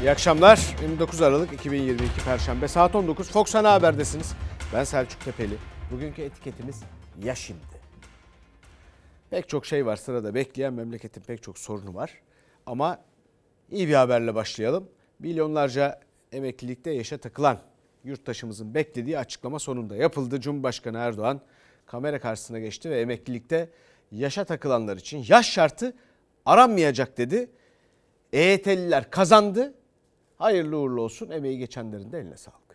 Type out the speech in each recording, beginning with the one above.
İyi akşamlar. 29 Aralık 2022 Perşembe saat 19 Fox Ana Haber'desiniz. Ben Selçuk Tepeli. Bugünkü etiketimiz ya şimdi. Pek çok şey var sırada bekleyen memleketin pek çok sorunu var. Ama iyi bir haberle başlayalım. Milyonlarca emeklilikte yaşa takılan yurttaşımızın beklediği açıklama sonunda yapıldı. Cumhurbaşkanı Erdoğan kamera karşısına geçti ve emeklilikte yaşa takılanlar için yaş şartı aranmayacak dedi. EYT'liler kazandı. Hayırlı uğurlu olsun. Emeği geçenlerin de eline sağlık.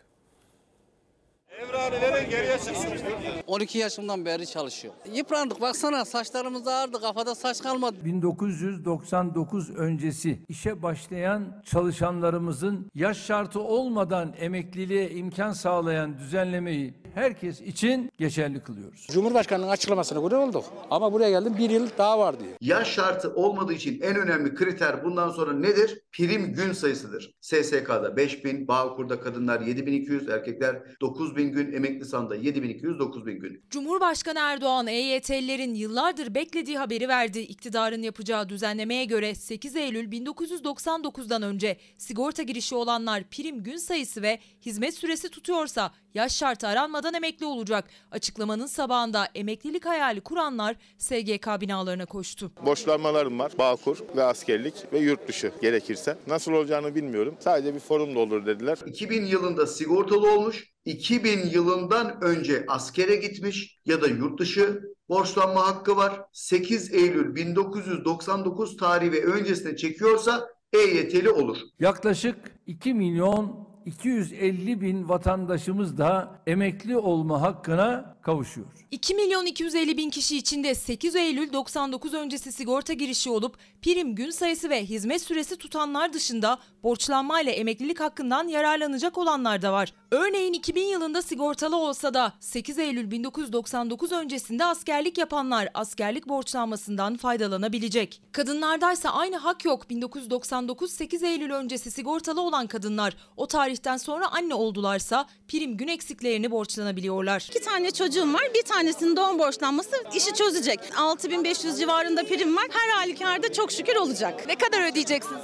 12 yaşımdan beri çalışıyor. Yıprandık baksana saçlarımız ağardı kafada saç kalmadı. 1999 öncesi işe başlayan çalışanlarımızın yaş şartı olmadan emekliliğe imkan sağlayan düzenlemeyi herkes için geçerli kılıyoruz. Cumhurbaşkanının açıklamasına göre olduk. Ama buraya geldim bir yıl daha var diyor. Yaş şartı olmadığı için en önemli kriter bundan sonra nedir? Prim gün sayısıdır. SSK'da 5000, Bağkur'da kadınlar 7200, erkekler 9000 gün, emekli sanda 7200, 9000 gün. Cumhurbaşkanı Erdoğan EYT'lilerin yıllardır beklediği haberi verdi. İktidarın yapacağı düzenlemeye göre 8 Eylül 1999'dan önce sigorta girişi olanlar prim gün sayısı ve hizmet süresi tutuyorsa yaş şartı aranmadan emekli olacak. Açıklamanın sabahında emeklilik hayali kuranlar SGK binalarına koştu. Borçlanmalarım var. Bağkur ve askerlik ve yurt dışı gerekirse. Nasıl olacağını bilmiyorum. Sadece bir forum da olur dediler. 2000 yılında sigortalı olmuş, 2000 yılından önce askere gitmiş ya da yurt dışı borçlanma hakkı var. 8 Eylül 1999 tarihi ve öncesine çekiyorsa EYT'li olur. Yaklaşık 2 milyon 250 bin vatandaşımız da emekli olma hakkına kavuşuyor. 2 milyon 250 bin kişi içinde 8 Eylül 99 öncesi sigorta girişi olup prim gün sayısı ve hizmet süresi tutanlar dışında borçlanmayla emeklilik hakkından yararlanacak olanlar da var. Örneğin 2000 yılında sigortalı olsa da 8 Eylül 1999 öncesinde askerlik yapanlar askerlik borçlanmasından faydalanabilecek. Kadınlardaysa aynı hak yok. 1999 8 Eylül öncesi sigortalı olan kadınlar o tarihten sonra anne oldularsa prim gün eksiklerini borçlanabiliyorlar. İki tane çocuğum var. Bir tanesinin doğum borçlanması işi çözecek. 6500 civarında prim var. Her halükarda çok şükür olacak. Ne kadar ödeyeceksiniz?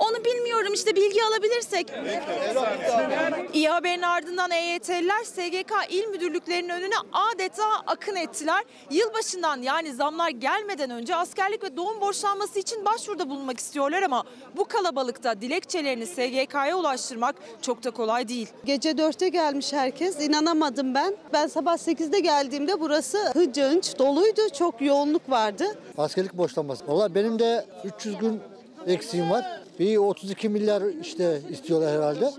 Onu bilmiyorum işte bilgi alabilirsek. İyi haberin ardından EYT'liler SGK il müdürlüklerinin önüne adeta akın ettiler. Yılbaşından yani zamlar gelmeden önce askerlik ve doğum borçlanması için başvuruda bulunmak istiyorlar ama bu kalabalıkta dilekçelerini SGK'ya ulaştırmak çok da kolay değil. Gece 4'te gelmiş herkes. İnanamadım ben. Ben sabah 8'de geldiğimde burası hıcınç, doluydu. Çok yoğunluk vardı. Askerlik borçlanması. Valla benim de 300 gün eksiğim var. Bir 32 milyar işte istiyorlar herhalde.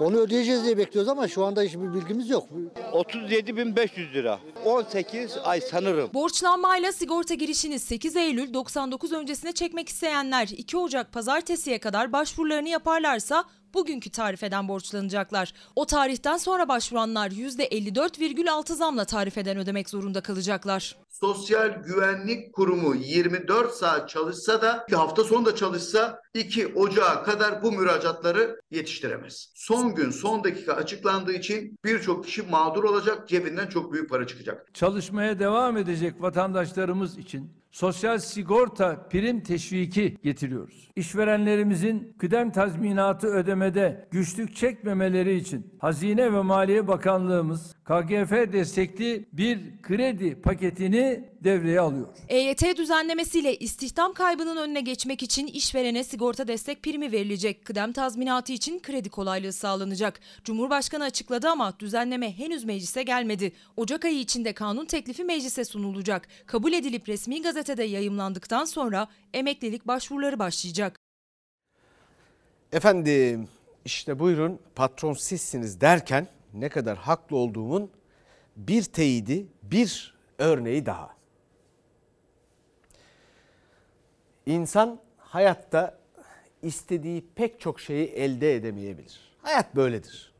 Onu ödeyeceğiz diye bekliyoruz ama şu anda hiçbir bilgimiz yok. 37.500 lira. 18 ay sanırım. Borçlanmayla sigorta girişini 8 Eylül 99 öncesine çekmek isteyenler 2 Ocak pazartesiye kadar başvurularını yaparlarsa bugünkü tarifeden borçlanacaklar. O tarihten sonra başvuranlar %54,6 zamla tarifeden ödemek zorunda kalacaklar. Sosyal Güvenlik Kurumu 24 saat çalışsa da hafta sonu da çalışsa 2 Ocağı kadar bu müracaatları yetiştiremez. Son gün son dakika açıklandığı için birçok kişi mağdur olacak cebinden çok büyük para çıkacak. Çalışmaya devam edecek vatandaşlarımız için sosyal sigorta prim teşviki getiriyoruz. İşverenlerimizin kıdem tazminatı ödemede güçlük çekmemeleri için Hazine ve Maliye Bakanlığımız KGF destekli bir kredi paketini devreye alıyor. EYT düzenlemesiyle istihdam kaybının önüne geçmek için işverene sigorta destek primi verilecek. Kıdem tazminatı için kredi kolaylığı sağlanacak. Cumhurbaşkanı açıkladı ama düzenleme henüz meclise gelmedi. Ocak ayı içinde kanun teklifi meclise sunulacak. Kabul edilip resmi gazetede yayımlandıktan sonra emeklilik başvuruları başlayacak. Efendim işte buyurun patron sizsiniz derken ne kadar haklı olduğumun bir teyidi, bir örneği daha. İnsan hayatta istediği pek çok şeyi elde edemeyebilir. Hayat böyledir.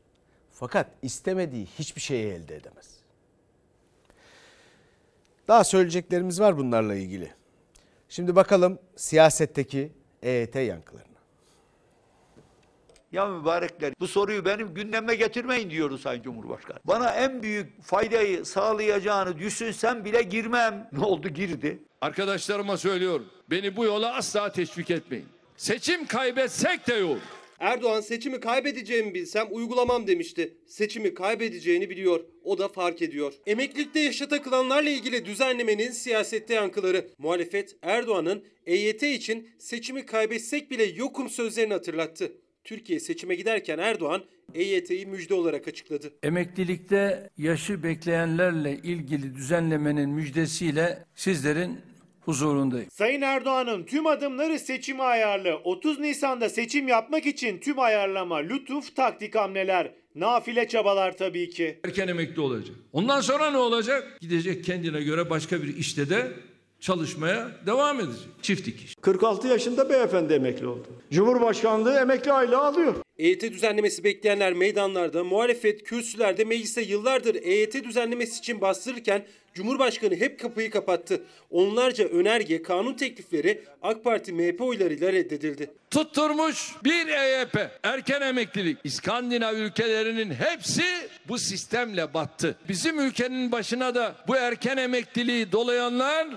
Fakat istemediği hiçbir şeyi elde edemez. Daha söyleyeceklerimiz var bunlarla ilgili. Şimdi bakalım siyasetteki EYT yankılarına. Ya mübarekler bu soruyu benim gündeme getirmeyin diyoruz Sayın Cumhurbaşkanı. Bana en büyük faydayı sağlayacağını düşünsem bile girmem. Ne oldu girdi. Arkadaşlarıma söylüyorum. Beni bu yola asla teşvik etmeyin. Seçim kaybetsek de yol. Erdoğan seçimi kaybedeceğimi bilsem uygulamam demişti. Seçimi kaybedeceğini biliyor. O da fark ediyor. Emeklilikte yaşa takılanlarla ilgili düzenlemenin siyasette yankıları. Muhalefet Erdoğan'ın EYT için seçimi kaybetsek bile yokum sözlerini hatırlattı. Türkiye seçime giderken Erdoğan EYT'yi müjde olarak açıkladı. Emeklilikte yaşı bekleyenlerle ilgili düzenlemenin müjdesiyle sizlerin huzurundayım. Sayın Erdoğan'ın tüm adımları seçime ayarlı. 30 Nisan'da seçim yapmak için tüm ayarlama, lütuf, taktik hamleler, nafile çabalar tabii ki. Erken emekli olacak. Ondan sonra ne olacak? Gidecek kendine göre başka bir işte de çalışmaya devam edecek. Çift dikiş. 46 yaşında beyefendi emekli oldu. Cumhurbaşkanlığı emekli aylığı alıyor. EYT düzenlemesi bekleyenler meydanlarda, muhalefet kürsülerde meclise yıllardır EYT düzenlemesi için bastırırken Cumhurbaşkanı hep kapıyı kapattı. Onlarca önerge, kanun teklifleri AK Parti MHP oylarıyla reddedildi. Tutturmuş bir EYP, erken emeklilik. İskandinav ülkelerinin hepsi bu sistemle battı. Bizim ülkenin başına da bu erken emekliliği dolayanlar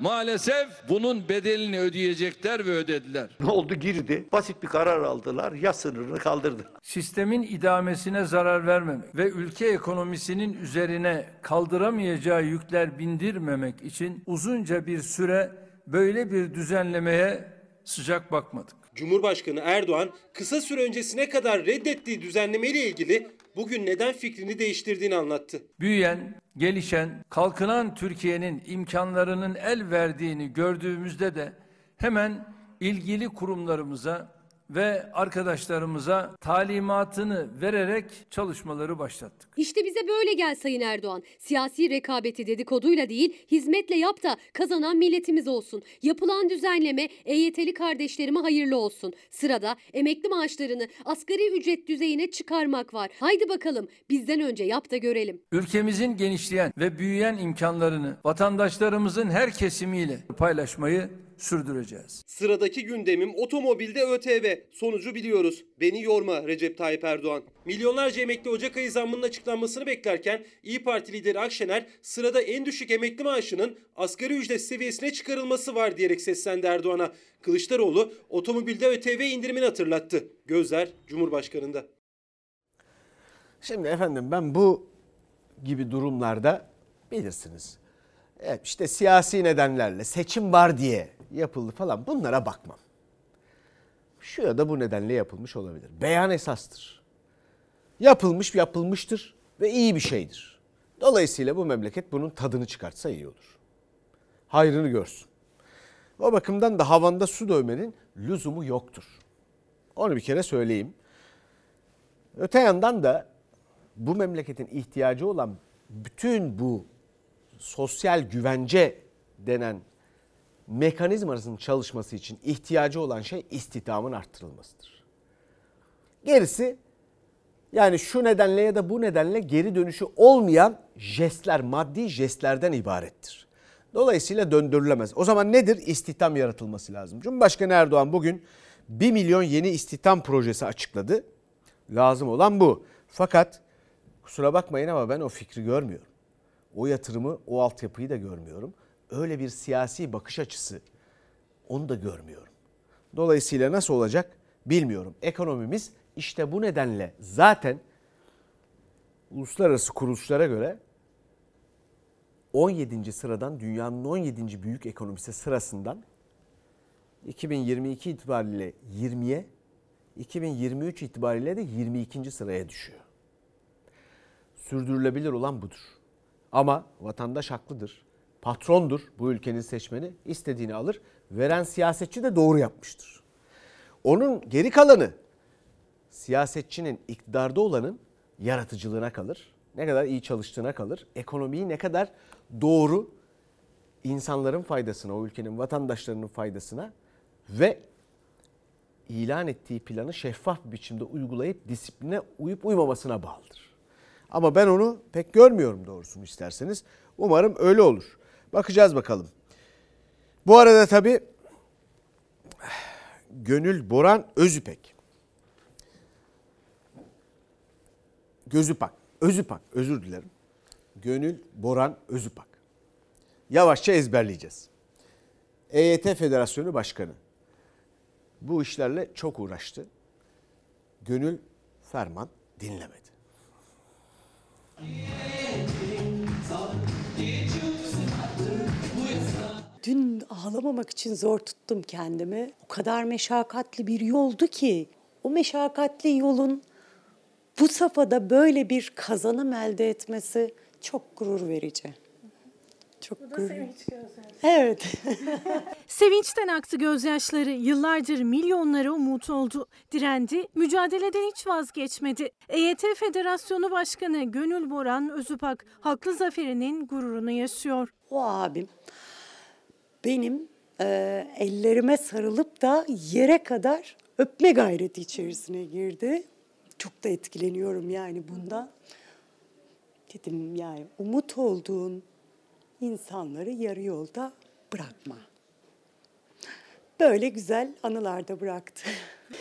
maalesef bunun bedelini ödeyecekler ve ödediler. Ne oldu girdi. Basit bir karar aldılar. Ya sınırını kaldırdı. Sistemin idamesine zarar vermemek ve ülke ekonomisinin üzerine kaldıramayacağı yükler bindirmemek için uzunca bir süre böyle bir düzenlemeye sıcak bakmadık. Cumhurbaşkanı Erdoğan kısa süre öncesine kadar reddettiği düzenlemeyle ilgili bugün neden fikrini değiştirdiğini anlattı. Büyüyen, gelişen, kalkınan Türkiye'nin imkanlarının el verdiğini gördüğümüzde de hemen ilgili kurumlarımıza ve arkadaşlarımıza talimatını vererek çalışmaları başlattık. İşte bize böyle gel Sayın Erdoğan. Siyasi rekabeti dedikoduyla değil, hizmetle yap da kazanan milletimiz olsun. Yapılan düzenleme EYT'li kardeşlerime hayırlı olsun. Sırada emekli maaşlarını asgari ücret düzeyine çıkarmak var. Haydi bakalım bizden önce yap da görelim. Ülkemizin genişleyen ve büyüyen imkanlarını vatandaşlarımızın her kesimiyle paylaşmayı sürdüreceğiz. Sıradaki gündemim otomobilde ÖTV. Sonucu biliyoruz. Beni yorma Recep Tayyip Erdoğan. Milyonlarca emekli Ocak ayı zammının açıklanmasını beklerken İyi Parti lideri Akşener sırada en düşük emekli maaşının asgari ücret seviyesine çıkarılması var diyerek seslendi Erdoğan'a. Kılıçdaroğlu otomobilde ÖTV indirimini hatırlattı. Gözler Cumhurbaşkanı'nda. Şimdi efendim ben bu gibi durumlarda bilirsiniz. Evet işte siyasi nedenlerle seçim var diye yapıldı falan bunlara bakmam. Şu ya da bu nedenle yapılmış olabilir. Beyan esastır. Yapılmış yapılmıştır ve iyi bir şeydir. Dolayısıyla bu memleket bunun tadını çıkartsa iyi olur. Hayrını görsün. O bakımdan da havanda su dövmenin lüzumu yoktur. Onu bir kere söyleyeyim. Öte yandan da bu memleketin ihtiyacı olan bütün bu sosyal güvence denen mekanizmasının çalışması için ihtiyacı olan şey istihdamın arttırılmasıdır. Gerisi yani şu nedenle ya da bu nedenle geri dönüşü olmayan jestler, maddi jestlerden ibarettir. Dolayısıyla döndürülemez. O zaman nedir? İstihdam yaratılması lazım. Cumhurbaşkanı Erdoğan bugün 1 milyon yeni istihdam projesi açıkladı. Lazım olan bu. Fakat kusura bakmayın ama ben o fikri görmüyorum. O yatırımı, o altyapıyı da görmüyorum. Öyle bir siyasi bakış açısı onu da görmüyorum. Dolayısıyla nasıl olacak bilmiyorum. Ekonomimiz işte bu nedenle zaten uluslararası kuruluşlara göre 17. sıradan dünyanın 17. büyük ekonomisi sırasından 2022 itibariyle 20'ye 2023 itibariyle de 22. sıraya düşüyor. Sürdürülebilir olan budur. Ama vatandaş haklıdır. Patrondur bu ülkenin seçmeni. istediğini alır. Veren siyasetçi de doğru yapmıştır. Onun geri kalanı siyasetçinin iktidarda olanın yaratıcılığına kalır. Ne kadar iyi çalıştığına kalır. Ekonomiyi ne kadar doğru insanların faydasına, o ülkenin vatandaşlarının faydasına ve ilan ettiği planı şeffaf bir biçimde uygulayıp disipline uyup uymamasına bağlıdır. Ama ben onu pek görmüyorum doğrusunu isterseniz. Umarım öyle olur. Bakacağız bakalım. Bu arada tabii Gönül Boran Özüpek. Gözüpak. Özüpak özür dilerim. Gönül Boran Özüpak. Yavaşça ezberleyeceğiz. EYT Federasyonu Başkanı. Bu işlerle çok uğraştı. Gönül ferman dinlemedi. Dün ağlamamak için zor tuttum kendimi. O kadar meşakkatli bir yoldu ki o meşakkatli yolun bu safhada böyle bir kazanım elde etmesi çok gurur verici. Çok gurur. Evet. Sevinçten aktı gözyaşları. Yıllardır milyonlara umut oldu. Direndi, mücadeleden hiç vazgeçmedi. EYT Federasyonu Başkanı Gönül Boran Özüpak haklı zaferinin gururunu yaşıyor. O abim benim e, ellerime sarılıp da yere kadar öpme gayreti içerisine girdi. Çok da etkileniyorum yani bundan. Dedim yani umut olduğun insanları yarı yolda bırakma. Böyle güzel anılar da bıraktı.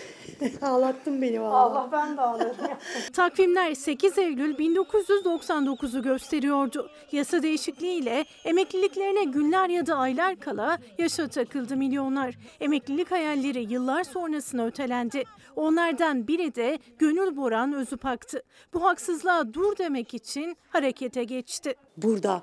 Ağlattın beni vallahi. Allah ben de ağladım. Takvimler 8 Eylül 1999'u gösteriyordu. Yasa değişikliğiyle emekliliklerine günler ya da aylar kala yaşa takıldı milyonlar. Emeklilik hayalleri yıllar sonrasına ötelendi. Onlardan biri de Gönül Boran Özüpak'tı. Bu haksızlığa dur demek için harekete geçti. Burada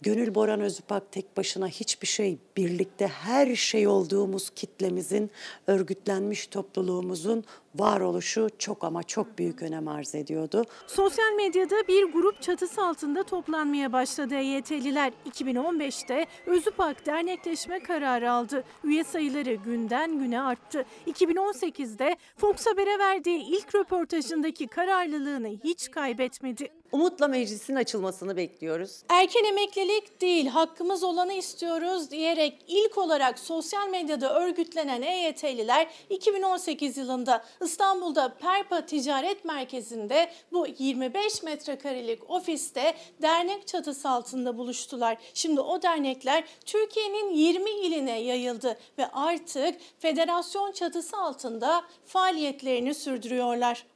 Gönül Boran Özüpak tek başına hiçbir şey, birlikte her şey olduğumuz kitlemizin, örgütlenmiş topluluğumuzun varoluşu çok ama çok büyük önem arz ediyordu. Sosyal medyada bir grup çatısı altında toplanmaya başladı EYT'liler. 2015'te Özüpak dernekleşme kararı aldı. Üye sayıları günden güne arttı. 2018'de Fox Haber'e verdiği ilk röportajındaki kararlılığını hiç kaybetmedi. Umutla meclisin açılmasını bekliyoruz. Erken emeklilik değil, hakkımız olanı istiyoruz diyerek ilk olarak sosyal medyada örgütlenen EYT'liler 2018 yılında İstanbul'da Perpa Ticaret Merkezi'nde bu 25 metrekarelik ofiste dernek çatısı altında buluştular. Şimdi o dernekler Türkiye'nin 20 iline yayıldı ve artık federasyon çatısı altında faaliyetlerini sürdürüyorlar.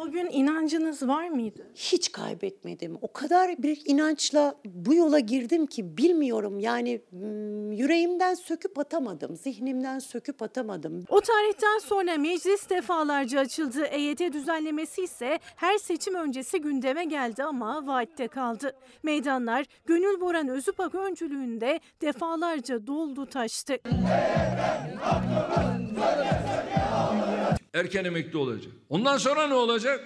O gün inancınız var mıydı? Hiç kaybetmedim. O kadar bir inançla bu yola girdim ki bilmiyorum yani yüreğimden söküp atamadım, zihnimden söküp atamadım. O tarihten sonra meclis defalarca açıldı. EYT düzenlemesi ise her seçim öncesi gündeme geldi ama vaatte kaldı. Meydanlar Gönül Boran Özüpak öncülüğünde defalarca doldu taştı. Erken emekli olacak. Ondan sonra ne olacak?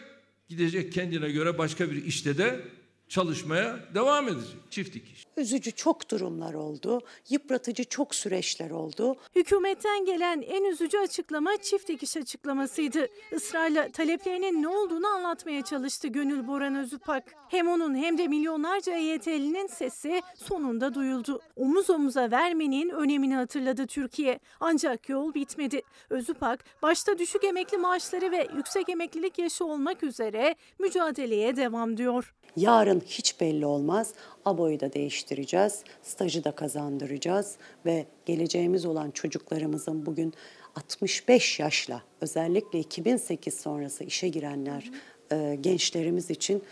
Gidecek kendine göre başka bir işte de çalışmaya devam edecek. Çift dikiş. Üzücü çok durumlar oldu, yıpratıcı çok süreçler oldu. Hükümetten gelen en üzücü açıklama çift dikiş açıklamasıydı. Israrla taleplerinin ne olduğunu anlatmaya çalıştı Gönül Boran Özüpak. Hem onun hem de milyonlarca EYT'linin sesi sonunda duyuldu. Omuz omuza vermenin önemini hatırladı Türkiye. Ancak yol bitmedi. Özüpak başta düşük emekli maaşları ve yüksek emeklilik yaşı olmak üzere mücadeleye devam diyor. Yarın hiç belli olmaz. ABO'yu da değiştireceğiz, stajı da kazandıracağız ve geleceğimiz olan çocuklarımızın bugün 65 yaşla özellikle 2008 sonrası işe girenler e, gençlerimiz için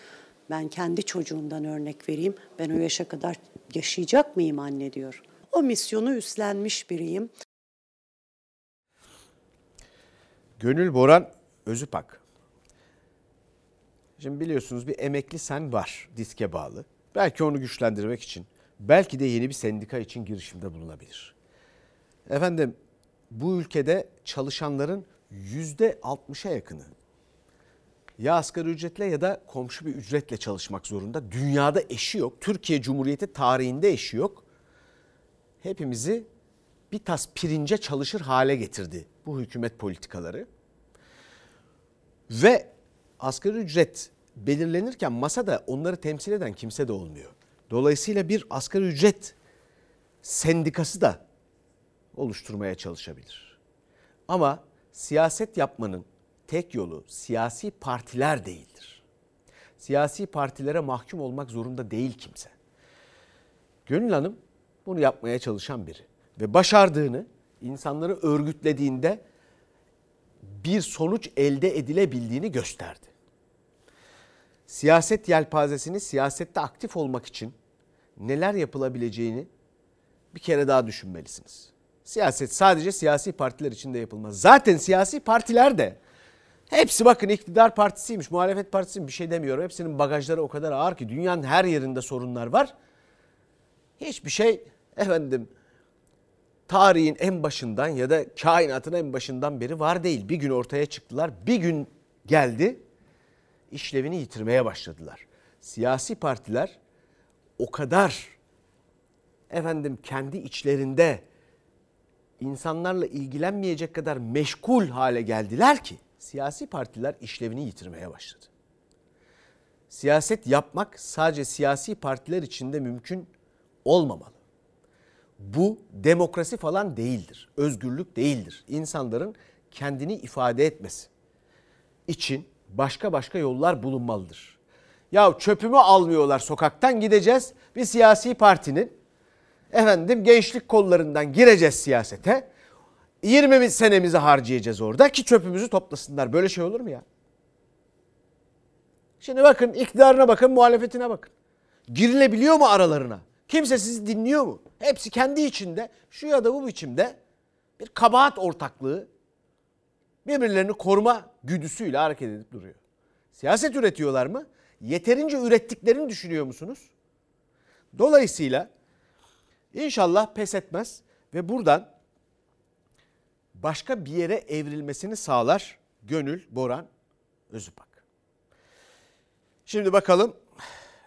ben kendi çocuğumdan örnek vereyim. Ben o yaşa kadar yaşayacak mıyım anne diyor. O misyonu üstlenmiş biriyim. Gönül Boran Özüpak. Şimdi biliyorsunuz bir emekli sen var diske bağlı. Belki onu güçlendirmek için, belki de yeni bir sendika için girişimde bulunabilir. Efendim bu ülkede çalışanların yüzde 60'a yakını ya asgari ücretle ya da komşu bir ücretle çalışmak zorunda. Dünyada eşi yok. Türkiye Cumhuriyeti tarihinde eşi yok. Hepimizi bir tas pirince çalışır hale getirdi bu hükümet politikaları. Ve asgari ücret belirlenirken masada onları temsil eden kimse de olmuyor. Dolayısıyla bir asgari ücret sendikası da oluşturmaya çalışabilir. Ama siyaset yapmanın tek yolu siyasi partiler değildir. Siyasi partilere mahkum olmak zorunda değil kimse. Gönül Hanım bunu yapmaya çalışan biri ve başardığını insanları örgütlediğinde bir sonuç elde edilebildiğini gösterdi. Siyaset yelpazesini siyasette aktif olmak için neler yapılabileceğini bir kere daha düşünmelisiniz. Siyaset sadece siyasi partiler için de yapılmaz. Zaten siyasi partiler de Hepsi bakın iktidar partisiymiş, muhalefet partisiymiş bir şey demiyorum. Hepsinin bagajları o kadar ağır ki dünyanın her yerinde sorunlar var. Hiçbir şey efendim tarihin en başından ya da kainatın en başından beri var değil. Bir gün ortaya çıktılar, bir gün geldi işlevini yitirmeye başladılar. Siyasi partiler o kadar efendim kendi içlerinde insanlarla ilgilenmeyecek kadar meşgul hale geldiler ki siyasi partiler işlevini yitirmeye başladı. Siyaset yapmak sadece siyasi partiler içinde mümkün olmamalı. Bu demokrasi falan değildir. Özgürlük değildir. İnsanların kendini ifade etmesi için başka başka yollar bulunmalıdır. Ya çöpümü almıyorlar sokaktan gideceğiz. Bir siyasi partinin efendim gençlik kollarından gireceğiz siyasete. 20 senemizi harcayacağız orada ki çöpümüzü toplasınlar. Böyle şey olur mu ya? Şimdi bakın iktidarına bakın, muhalefetine bakın. Girilebiliyor mu aralarına? Kimse sizi dinliyor mu? Hepsi kendi içinde şu ya da bu biçimde bir kabahat ortaklığı birbirlerini koruma güdüsüyle hareket edip duruyor. Siyaset üretiyorlar mı? Yeterince ürettiklerini düşünüyor musunuz? Dolayısıyla inşallah pes etmez ve buradan başka bir yere evrilmesini sağlar Gönül Boran Özüpak. Şimdi bakalım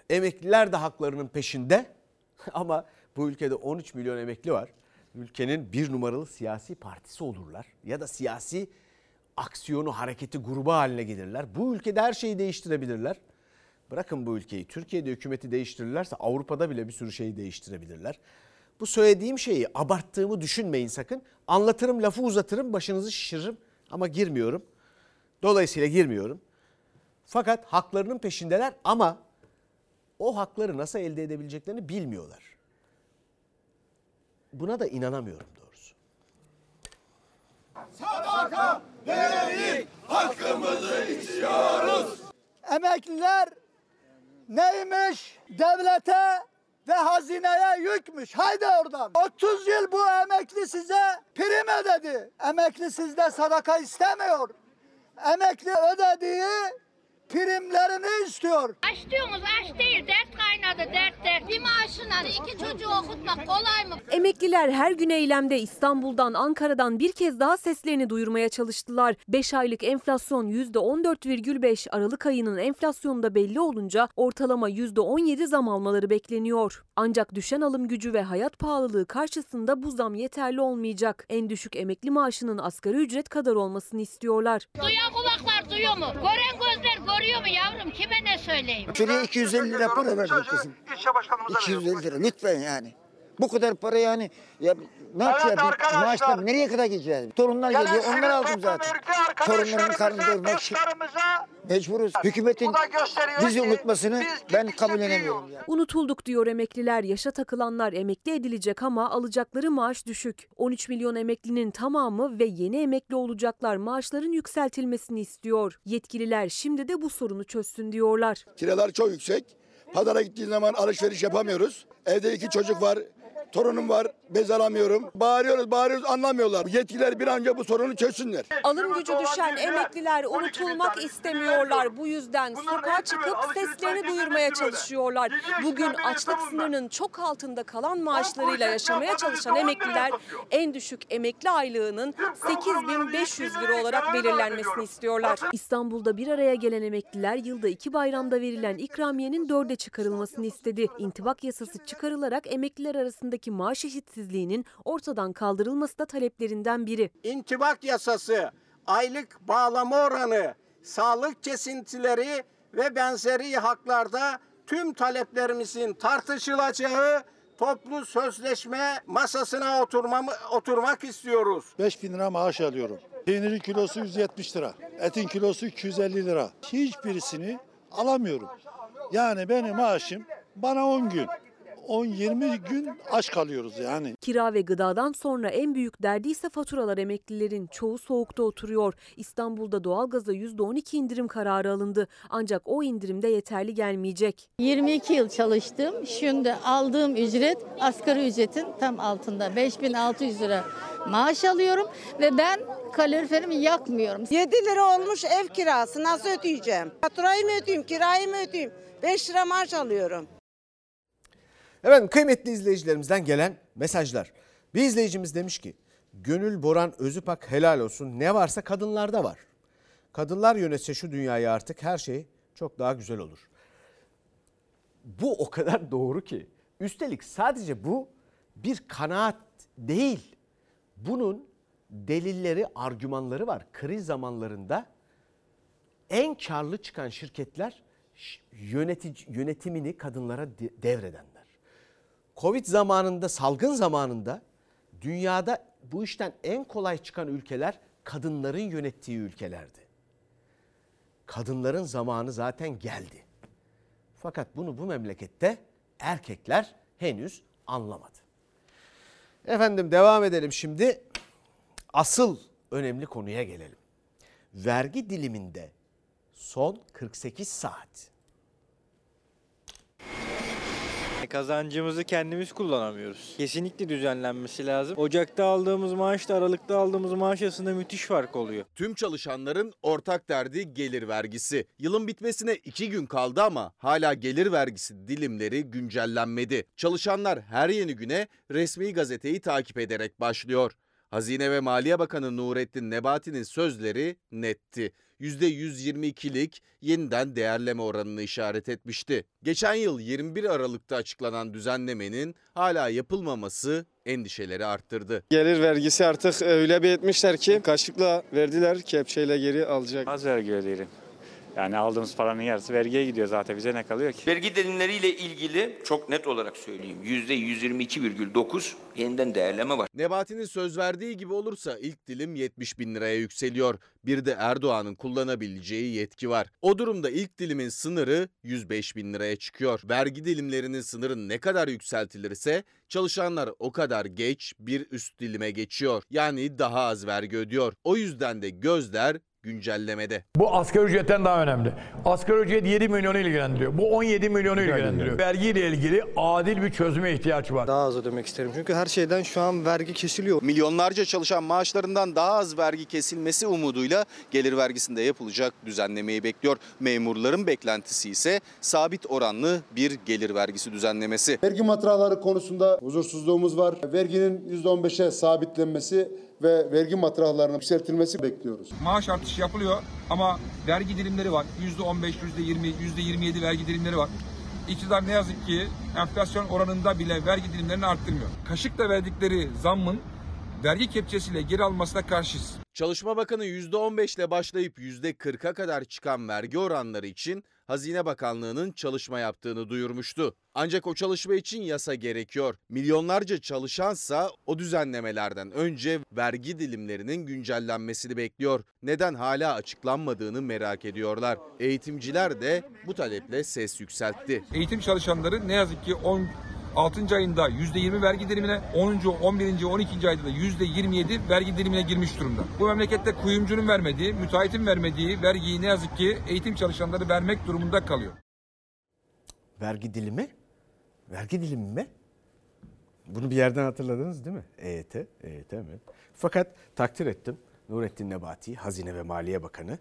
emekliler de haklarının peşinde ama bu ülkede 13 milyon emekli var. Ülkenin bir numaralı siyasi partisi olurlar ya da siyasi aksiyonu, hareketi, grubu haline gelirler. Bu ülkede her şeyi değiştirebilirler. Bırakın bu ülkeyi. Türkiye'de hükümeti değiştirirlerse Avrupa'da bile bir sürü şeyi değiştirebilirler. Bu söylediğim şeyi abarttığımı düşünmeyin sakın. Anlatırım, lafı uzatırım, başınızı şişiririm ama girmiyorum. Dolayısıyla girmiyorum. Fakat haklarının peşindeler ama o hakları nasıl elde edebileceklerini bilmiyorlar. Buna da inanamıyorum doğrusu. Sadaka verelim, hakkımızı istiyoruz. Emekliler neymiş? Devlete ve hazineye yükmüş. Haydi oradan. 30 yıl bu emekli size prim ödedi. Emekli sizde sadaka istemiyor. Emekli ödediği primlerini istiyor. Aç diyorsunuz aç değil dert kaynadı dert dert. Bir maaşından iki çocuğu okutmak kolay mı? Emekliler her gün eylemde İstanbul'dan, Ankara'dan bir kez daha seslerini duyurmaya çalıştılar. 5 aylık enflasyon %14,5, Aralık ayının enflasyonu da belli olunca ortalama %17 zam almaları bekleniyor. Ancak düşen alım gücü ve hayat pahalılığı karşısında bu zam yeterli olmayacak. En düşük emekli maaşının asgari ücret kadar olmasını istiyorlar. Duyan kulaklar duyuyor mu? Gören gözler görüyor mu yavrum? Kime ne söyleyeyim? Şuraya 250 lira para verdik kızım. 250 lira lütfen yani. Bu kadar para yani. Ya ne yapacağız? Maaşlar nereye kadar gideceğiz? Torunlar geliyor. Onları aldım zaten. Torunların karnını doyurmak için mecburuz. Hükümetin bizi unutmasını ben kabul edemiyorum. Yani. Unutulduk diyor emekliler. Yaşa takılanlar emekli edilecek ama alacakları maaş düşük. 13 milyon emeklinin tamamı ve yeni emekli olacaklar maaşların yükseltilmesini istiyor. Yetkililer şimdi de bu sorunu çözsün diyorlar. Kiralar çok yüksek. Pazara gittiğin zaman alışveriş yapamıyoruz. Evde iki çocuk var. Torunum var, bez alamıyorum. Bağırıyoruz, bağırıyoruz anlamıyorlar. Yetkililer bir an önce bu sorunu çözsünler. Alım gücü düşen emekliler unutulmak istemiyorlar. Bu yüzden sokağa çıkıp seslerini duyurmaya çalışıyorlar. Bugün açlık sınırının çok altında kalan maaşlarıyla yaşamaya çalışan emekliler en düşük emekli aylığının 8500 lira olarak belirlenmesini istiyorlar. İstanbul'da bir araya gelen emekliler yılda iki bayramda verilen ikramiyenin dörde çıkarılmasını istedi. İntibak yasası çıkarılarak emekliler arasındaki maaş eşitsizliğinin ortadan kaldırılması da taleplerinden biri. İntibak yasası, aylık bağlama oranı, sağlık kesintileri ve benzeri haklarda tüm taleplerimizin tartışılacağı toplu sözleşme masasına oturmamı, oturmak istiyoruz. 5 bin lira maaş alıyorum. Peynirin kilosu 170 lira. Etin kilosu 250 lira. Hiçbirisini alamıyorum. Yani benim maaşım bana 10 gün. 10-20 gün aç kalıyoruz yani. Kira ve gıdadan sonra en büyük derdi ise faturalar emeklilerin çoğu soğukta oturuyor. İstanbul'da doğalgaza %12 indirim kararı alındı. Ancak o indirim de yeterli gelmeyecek. 22 yıl çalıştım. Şimdi aldığım ücret asgari ücretin tam altında. 5600 lira maaş alıyorum ve ben kaloriferimi yakmıyorum. 7 lira olmuş ev kirası nasıl ödeyeceğim? Faturayı mı ödeyeyim, kirayı mı ödeyeyim? 5 lira maaş alıyorum. Efendim kıymetli izleyicilerimizden gelen mesajlar. Bir izleyicimiz demiş ki Gönül Boran Özüpak helal olsun ne varsa kadınlarda var. Kadınlar yönetse şu dünyayı artık her şey çok daha güzel olur. Bu o kadar doğru ki. Üstelik sadece bu bir kanaat değil. Bunun delilleri, argümanları var. Kriz zamanlarında en karlı çıkan şirketler yönetici, yönetimini kadınlara devredenler. Covid zamanında, salgın zamanında dünyada bu işten en kolay çıkan ülkeler kadınların yönettiği ülkelerdi. Kadınların zamanı zaten geldi. Fakat bunu bu memlekette erkekler henüz anlamadı. Efendim devam edelim şimdi. Asıl önemli konuya gelelim. Vergi diliminde son 48 saat. Kazancımızı kendimiz kullanamıyoruz. Kesinlikle düzenlenmesi lazım. Ocak'ta aldığımız maaşla Aralık'ta aldığımız maaş arasında müthiş fark oluyor. Tüm çalışanların ortak derdi gelir vergisi. Yılın bitmesine iki gün kaldı ama hala gelir vergisi dilimleri güncellenmedi. Çalışanlar her yeni güne resmi gazeteyi takip ederek başlıyor. Hazine ve Maliye Bakanı Nurettin Nebati'nin sözleri netti. %122'lik yeniden değerleme oranını işaret etmişti. Geçen yıl 21 Aralık'ta açıklanan düzenlemenin hala yapılmaması endişeleri arttırdı. Gelir vergisi artık öyle bir etmişler ki kaşıkla verdiler kepçeyle geri alacak. Az vergi ödeyelim. Yani aldığımız paranın yarısı vergiye gidiyor zaten bize ne kalıyor ki? Vergi dilimleriyle ilgili çok net olarak söyleyeyim. %122,9 yeniden değerleme var. Nebati'nin söz verdiği gibi olursa ilk dilim 70 bin liraya yükseliyor. Bir de Erdoğan'ın kullanabileceği yetki var. O durumda ilk dilimin sınırı 105 bin liraya çıkıyor. Vergi dilimlerinin sınırı ne kadar yükseltilirse çalışanlar o kadar geç bir üst dilime geçiyor. Yani daha az vergi ödüyor. O yüzden de gözler güncellemede. Bu asgari ücretten daha önemli. Asgari ücret 7 milyonu ilgilendiriyor. Bu 17 milyonu ilgilendiriyor. Vergiyle ilgili adil bir çözüme ihtiyaç var. Daha az ödemek isterim çünkü her şeyden şu an vergi kesiliyor. Milyonlarca çalışan maaşlarından daha az vergi kesilmesi umuduyla gelir vergisinde yapılacak düzenlemeyi bekliyor. Memurların beklentisi ise sabit oranlı bir gelir vergisi düzenlemesi. Vergi matrahları konusunda huzursuzluğumuz var. Verginin %15'e sabitlenmesi ve vergi matrahlarının yükseltilmesi bekliyoruz. Maaş artışı yapılıyor ama vergi dilimleri var. %15, %20, %27 vergi dilimleri var. İktidar ne yazık ki enflasyon oranında bile vergi dilimlerini arttırmıyor. Kaşıkla verdikleri zammın vergi kepçesiyle geri almasına karşıyız. Çalışma Bakanı %15 ile başlayıp %40'a kadar çıkan vergi oranları için Hazine Bakanlığı'nın çalışma yaptığını duyurmuştu. Ancak o çalışma için yasa gerekiyor. Milyonlarca çalışansa o düzenlemelerden önce vergi dilimlerinin güncellenmesini bekliyor. Neden hala açıklanmadığını merak ediyorlar. Eğitimciler de bu taleple ses yükseltti. Eğitim çalışanları ne yazık ki 10 6. ayında %20 vergi dilimine, 10. 11. 12. ayda da %27 vergi dilimine girmiş durumda. Bu memlekette kuyumcunun vermediği, müteahhitin vermediği vergiyi ne yazık ki eğitim çalışanları vermek durumunda kalıyor. Vergi dilimi? Vergi dilimi mi? Bunu bir yerden hatırladınız değil mi? EYT, EYT mi? Fakat takdir ettim Nurettin Nebati, Hazine ve Maliye Bakanı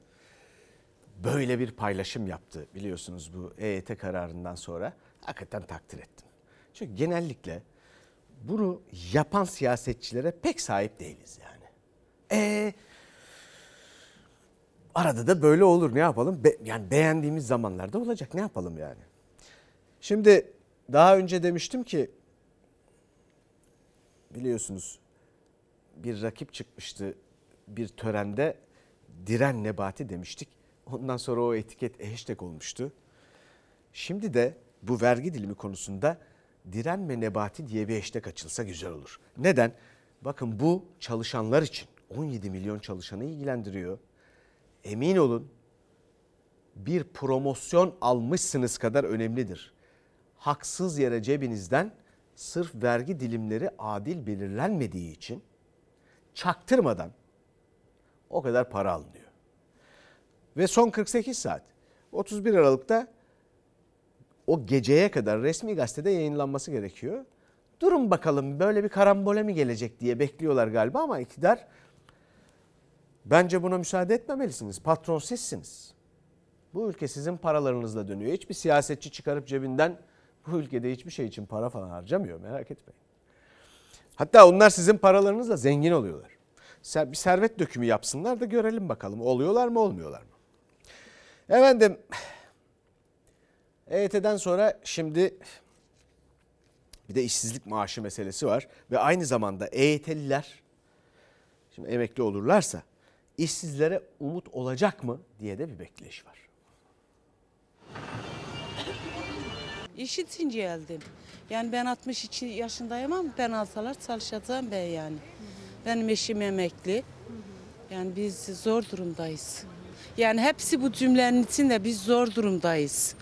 böyle bir paylaşım yaptı biliyorsunuz bu EYT kararından sonra. Hakikaten takdir ettim. Çünkü genellikle bunu yapan siyasetçilere pek sahip değiliz yani. E arada da böyle olur ne yapalım? Be, yani beğendiğimiz zamanlarda olacak ne yapalım yani? Şimdi daha önce demiştim ki biliyorsunuz bir rakip çıkmıştı bir törende Diren Nebati demiştik. Ondan sonra o etiket hashtag olmuştu. Şimdi de bu vergi dilimi konusunda direnme nebati diye bir hashtag açılsa güzel olur. Neden? Bakın bu çalışanlar için 17 milyon çalışanı ilgilendiriyor. Emin olun bir promosyon almışsınız kadar önemlidir. haksız yere cebinizden sırf vergi dilimleri adil belirlenmediği için çaktırmadan o kadar para alınıyor. Ve son 48 saat 31 Aralık'ta o geceye kadar resmi gazetede yayınlanması gerekiyor. Durun bakalım böyle bir karambole mi gelecek diye bekliyorlar galiba ama iktidar bence buna müsaade etmemelisiniz. Patron sizsiniz. Bu ülke sizin paralarınızla dönüyor. Hiçbir siyasetçi çıkarıp cebinden bu ülkede hiçbir şey için para falan harcamıyor merak etmeyin. Hatta onlar sizin paralarınızla zengin oluyorlar. Bir servet dökümü yapsınlar da görelim bakalım oluyorlar mı olmuyorlar mı? Efendim EYT'den sonra şimdi bir de işsizlik maaşı meselesi var ve aynı zamanda EYT'liler şimdi emekli olurlarsa işsizlere umut olacak mı diye de bir bekleyiş var. İş için geldim. Yani ben 62 yaşındayım ama ben alsalar çalışacağım ben yani. Benim eşim emekli. Yani biz zor durumdayız. Yani hepsi bu cümlenin içinde biz zor durumdayız.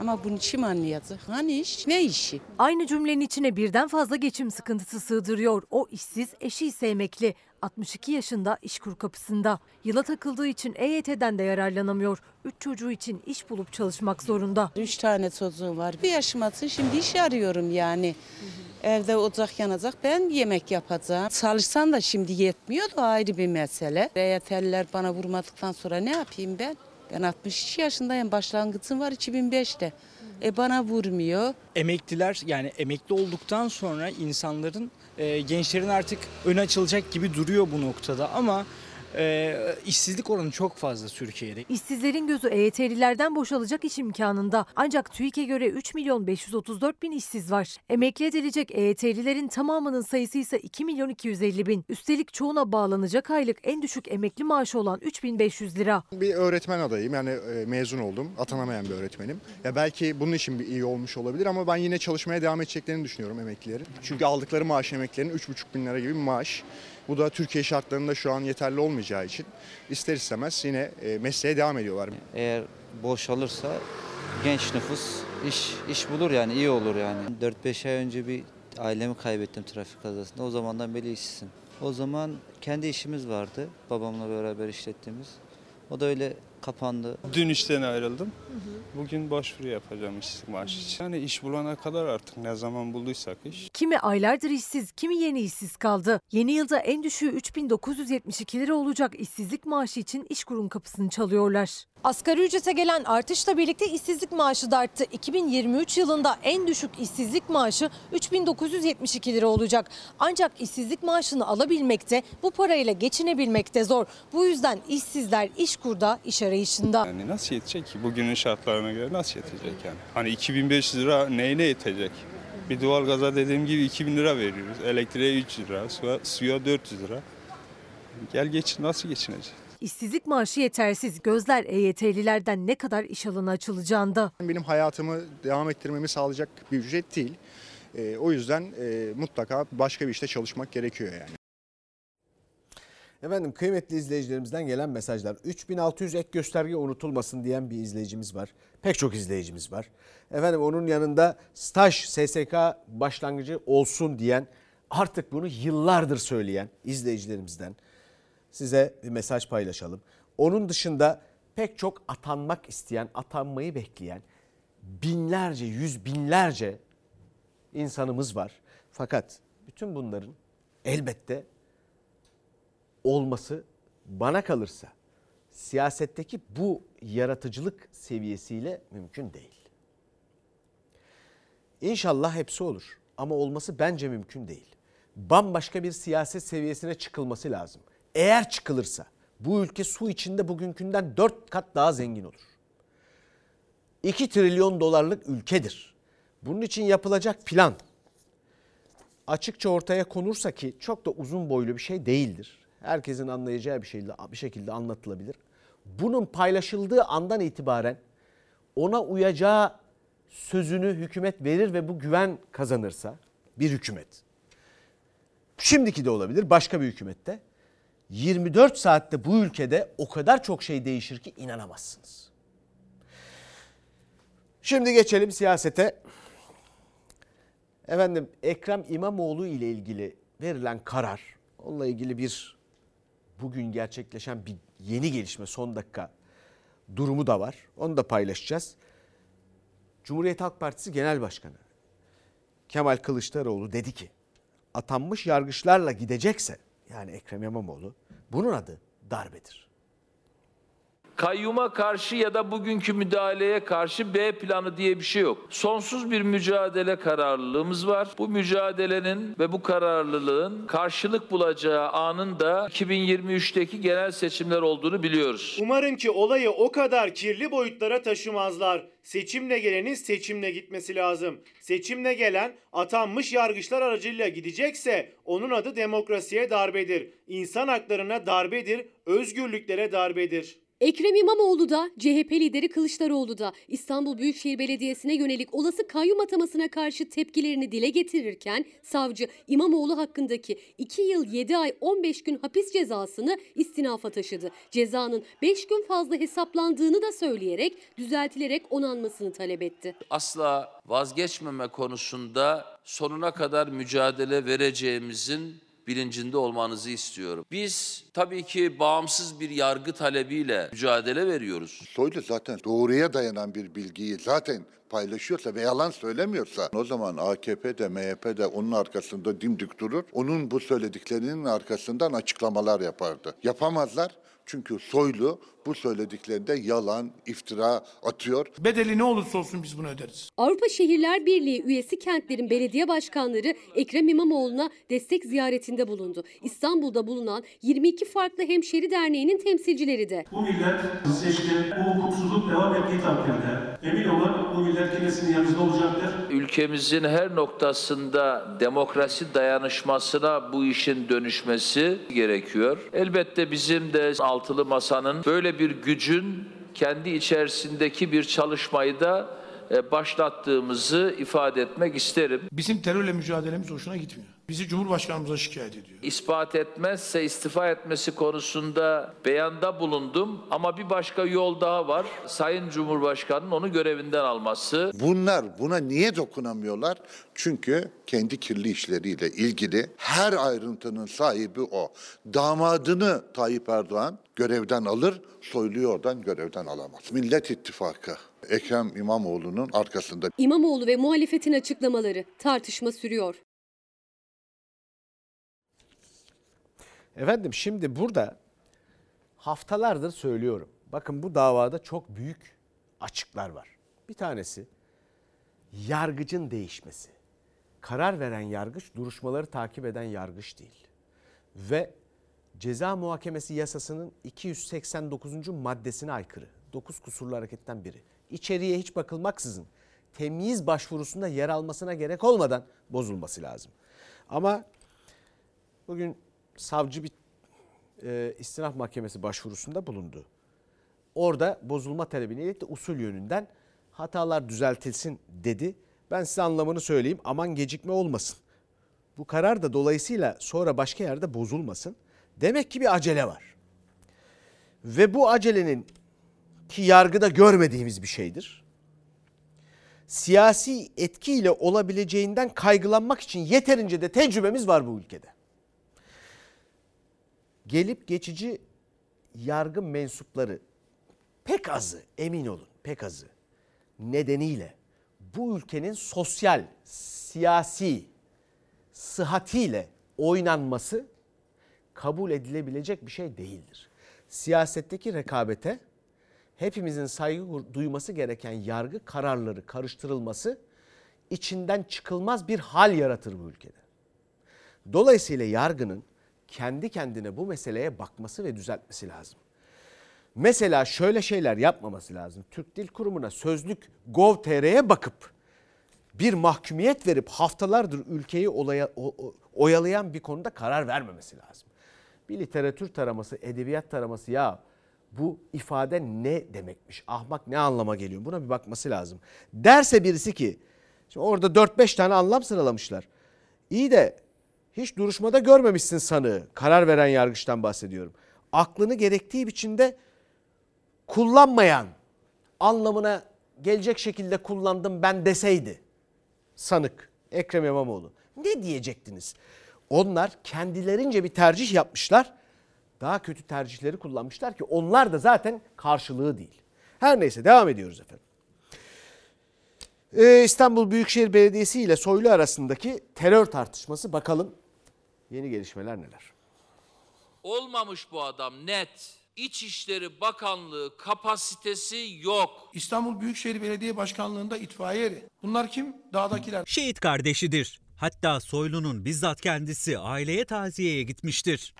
Ama bunu kim anlayacak? Hani iş? Ne işi? Aynı cümlenin içine birden fazla geçim sıkıntısı sığdırıyor. O işsiz, eşi ise emekli. 62 yaşında işkur kapısında. Yıla takıldığı için EYT'den de yararlanamıyor. 3 çocuğu için iş bulup çalışmak zorunda. 3 tane çocuğum var. Bir yaşım atın şimdi iş arıyorum yani. Evde ocak yanacak ben yemek yapacağım. Çalışsan da şimdi yetmiyor da ayrı bir mesele. EYT'liler bana vurmadıktan sonra ne yapayım ben? Ben 62 yaşındayım. Başlangıcım var 2005'te. E bana vurmuyor. Emekliler yani emekli olduktan sonra insanların e, gençlerin artık ön açılacak gibi duruyor bu noktada ama e, işsizlik oranı çok fazla Türkiye'de. İşsizlerin gözü EYT'lilerden boşalacak iş imkanında. Ancak TÜİK'e göre 3 milyon 534 bin işsiz var. Emekli edilecek EYT'lilerin tamamının sayısı ise 2 milyon 250 bin. Üstelik çoğuna bağlanacak aylık en düşük emekli maaşı olan 3500 lira. Bir öğretmen adayım yani e, mezun oldum. Atanamayan bir öğretmenim. Ya belki bunun için bir iyi olmuş olabilir ama ben yine çalışmaya devam edeceklerini düşünüyorum emeklilerin. Çünkü aldıkları maaş emeklilerin 3,5 bin lira gibi bir maaş. Bu da Türkiye şartlarında şu an yeterli olmayacağı için ister istemez yine e, mesleğe devam ediyorlar. Eğer boşalırsa genç nüfus iş iş bulur yani iyi olur yani. 4-5 ay önce bir ailemi kaybettim trafik kazasında. O zamandan beri işsizim. O zaman kendi işimiz vardı babamla beraber işlettiğimiz. O da öyle kapandı. Dün işten ayrıldım. Bugün başvuru yapacağım maaşı için. Yani iş bulana kadar artık ne zaman bulduysak iş. Kimi aylardır işsiz, kimi yeni işsiz kaldı. Yeni yılda en düşüğü 3972 lira olacak işsizlik maaşı için işkurun kapısını çalıyorlar. Asgari ücrete gelen artışla birlikte işsizlik maaşı da arttı. 2023 yılında en düşük işsizlik maaşı 3972 lira olacak. Ancak işsizlik maaşını alabilmekte, bu parayla geçinebilmekte zor. Bu yüzden işsizler işkurda iş arayışında. Yani nasıl yetecek ki? Bugünün şartlarına göre nasıl yetecek yani? Hani 2500 lira neyine yetecek? Bir doğalgaza dediğim gibi 2000 lira veriyoruz. Elektriğe 3 lira, suya, suya 400 lira. Gel geçin nasıl geçinecek? İşsizlik maaşı yetersiz. Gözler EYT'lilerden ne kadar iş alanı açılacağında. Benim hayatımı devam ettirmemi sağlayacak bir ücret değil. E, o yüzden e, mutlaka başka bir işte çalışmak gerekiyor yani. Efendim kıymetli izleyicilerimizden gelen mesajlar. 3600 ek gösterge unutulmasın diyen bir izleyicimiz var. Pek çok izleyicimiz var. Efendim onun yanında staj SSK başlangıcı olsun diyen artık bunu yıllardır söyleyen izleyicilerimizden size bir mesaj paylaşalım. Onun dışında pek çok atanmak isteyen, atanmayı bekleyen binlerce, yüz binlerce insanımız var. Fakat bütün bunların elbette olması bana kalırsa siyasetteki bu yaratıcılık seviyesiyle mümkün değil. İnşallah hepsi olur ama olması bence mümkün değil. Bambaşka bir siyaset seviyesine çıkılması lazım. Eğer çıkılırsa bu ülke su içinde bugünkünden 4 kat daha zengin olur. 2 trilyon dolarlık ülkedir. Bunun için yapılacak plan açıkça ortaya konursa ki çok da uzun boylu bir şey değildir. Herkesin anlayacağı bir şekilde, bir şekilde anlatılabilir. Bunun paylaşıldığı andan itibaren ona uyacağı sözünü hükümet verir ve bu güven kazanırsa bir hükümet. Şimdiki de olabilir başka bir hükümette. 24 saatte bu ülkede o kadar çok şey değişir ki inanamazsınız. Şimdi geçelim siyasete. Efendim Ekrem İmamoğlu ile ilgili verilen karar, onunla ilgili bir bugün gerçekleşen bir yeni gelişme son dakika durumu da var. Onu da paylaşacağız. Cumhuriyet Halk Partisi Genel Başkanı Kemal Kılıçdaroğlu dedi ki atanmış yargıçlarla gidecekse yani Ekrem İmamoğlu bunun adı darbedir. Kayyuma karşı ya da bugünkü müdahaleye karşı B planı diye bir şey yok. Sonsuz bir mücadele kararlılığımız var. Bu mücadelenin ve bu kararlılığın karşılık bulacağı anın da 2023'teki genel seçimler olduğunu biliyoruz. Umarım ki olayı o kadar kirli boyutlara taşımazlar. Seçimle gelenin seçimle gitmesi lazım. Seçimle gelen atanmış yargıçlar aracılığıyla gidecekse onun adı demokrasiye darbedir. İnsan haklarına darbedir, özgürlüklere darbedir. Ekrem İmamoğlu da CHP lideri Kılıçdaroğlu da İstanbul Büyükşehir Belediyesi'ne yönelik olası kayyum atamasına karşı tepkilerini dile getirirken savcı İmamoğlu hakkındaki 2 yıl 7 ay 15 gün hapis cezasını istinafa taşıdı. Cezanın 5 gün fazla hesaplandığını da söyleyerek düzeltilerek onanmasını talep etti. Asla vazgeçmeme konusunda sonuna kadar mücadele vereceğimizin bilincinde olmanızı istiyorum. Biz tabii ki bağımsız bir yargı talebiyle mücadele veriyoruz. Soylu zaten doğruya dayanan bir bilgiyi zaten paylaşıyorsa ve yalan söylemiyorsa o zaman AKP de MHP de onun arkasında dimdik durur. Onun bu söylediklerinin arkasından açıklamalar yapardı. Yapamazlar. Çünkü Soylu bu söylediklerinde yalan, iftira atıyor. Bedeli ne olursa olsun biz bunu öderiz. Avrupa Şehirler Birliği üyesi kentlerin belediye başkanları Ekrem İmamoğlu'na destek ziyaretinde bulundu. İstanbul'da bulunan 22 farklı hemşeri derneğinin temsilcileri de. Bu millet seçti, bu hukuksuzluk devam ettiği takdirde emin olun bu millet kendisinin yanınızda olacaktır. Ülkemizin her noktasında demokrasi dayanışmasına bu işin dönüşmesi gerekiyor. Elbette bizim de altılı masanın böyle bir gücün kendi içerisindeki bir çalışmayı da e, başlattığımızı ifade etmek isterim. Bizim terörle mücadelemiz hoşuna gitmiyor. Bizi Cumhurbaşkanımıza şikayet ediyor. İspat etmezse istifa etmesi konusunda beyanda bulundum ama bir başka yol daha var. Sayın Cumhurbaşkanı'nın onu görevinden alması. Bunlar buna niye dokunamıyorlar? Çünkü kendi kirli işleriyle ilgili her ayrıntının sahibi o. Damadını Tayyip Erdoğan görevden alır, Soylu'yu oradan görevden alamaz. Millet İttifakı Ekrem İmamoğlu'nun arkasında. İmamoğlu ve muhalefetin açıklamaları tartışma sürüyor. Efendim şimdi burada haftalardır söylüyorum. Bakın bu davada çok büyük açıklar var. Bir tanesi yargıcın değişmesi. Karar veren yargıç duruşmaları takip eden yargıç değil. Ve ceza muhakemesi yasasının 289. maddesine aykırı. 9 kusurlu hareketten biri. İçeriye hiç bakılmaksızın temyiz başvurusunda yer almasına gerek olmadan bozulması lazım. Ama bugün savcı bir e, istinaf mahkemesi başvurusunda bulundu. Orada bozulma talebini iletti usul yönünden hatalar düzeltilsin dedi. Ben size anlamını söyleyeyim aman gecikme olmasın. Bu karar da dolayısıyla sonra başka yerde bozulmasın. Demek ki bir acele var. Ve bu acelenin ki yargıda görmediğimiz bir şeydir. Siyasi etkiyle olabileceğinden kaygılanmak için yeterince de tecrübemiz var bu ülkede gelip geçici yargı mensupları pek azı emin olun pek azı nedeniyle bu ülkenin sosyal, siyasi sıhhatiyle oynanması kabul edilebilecek bir şey değildir. Siyasetteki rekabete hepimizin saygı duyması gereken yargı kararları karıştırılması içinden çıkılmaz bir hal yaratır bu ülkede. Dolayısıyla yargının kendi kendine bu meseleye bakması ve düzeltmesi lazım. Mesela şöyle şeyler yapmaması lazım. Türk Dil Kurumu'na sözlük gov.tr'ye bakıp bir mahkumiyet verip haftalardır ülkeyi olaya, o, oyalayan bir konuda karar vermemesi lazım. Bir literatür taraması, edebiyat taraması ya bu ifade ne demekmiş? Ahmak ne anlama geliyor? Buna bir bakması lazım. Derse birisi ki şimdi orada 4-5 tane anlam sıralamışlar. İyi de hiç duruşmada görmemişsin sanığı. Karar veren yargıçtan bahsediyorum. Aklını gerektiği biçimde kullanmayan anlamına gelecek şekilde kullandım ben deseydi sanık Ekrem İmamoğlu. Ne diyecektiniz? Onlar kendilerince bir tercih yapmışlar. Daha kötü tercihleri kullanmışlar ki onlar da zaten karşılığı değil. Her neyse devam ediyoruz efendim. Ee, İstanbul Büyükşehir Belediyesi ile Soylu arasındaki terör tartışması bakalım yeni gelişmeler neler? Olmamış bu adam net. İçişleri Bakanlığı kapasitesi yok. İstanbul Büyükşehir Belediye Başkanlığı'nda itfaiye eri. Bunlar kim? Dağdakiler. Şehit kardeşidir. Hatta Soylu'nun bizzat kendisi aileye taziyeye gitmiştir.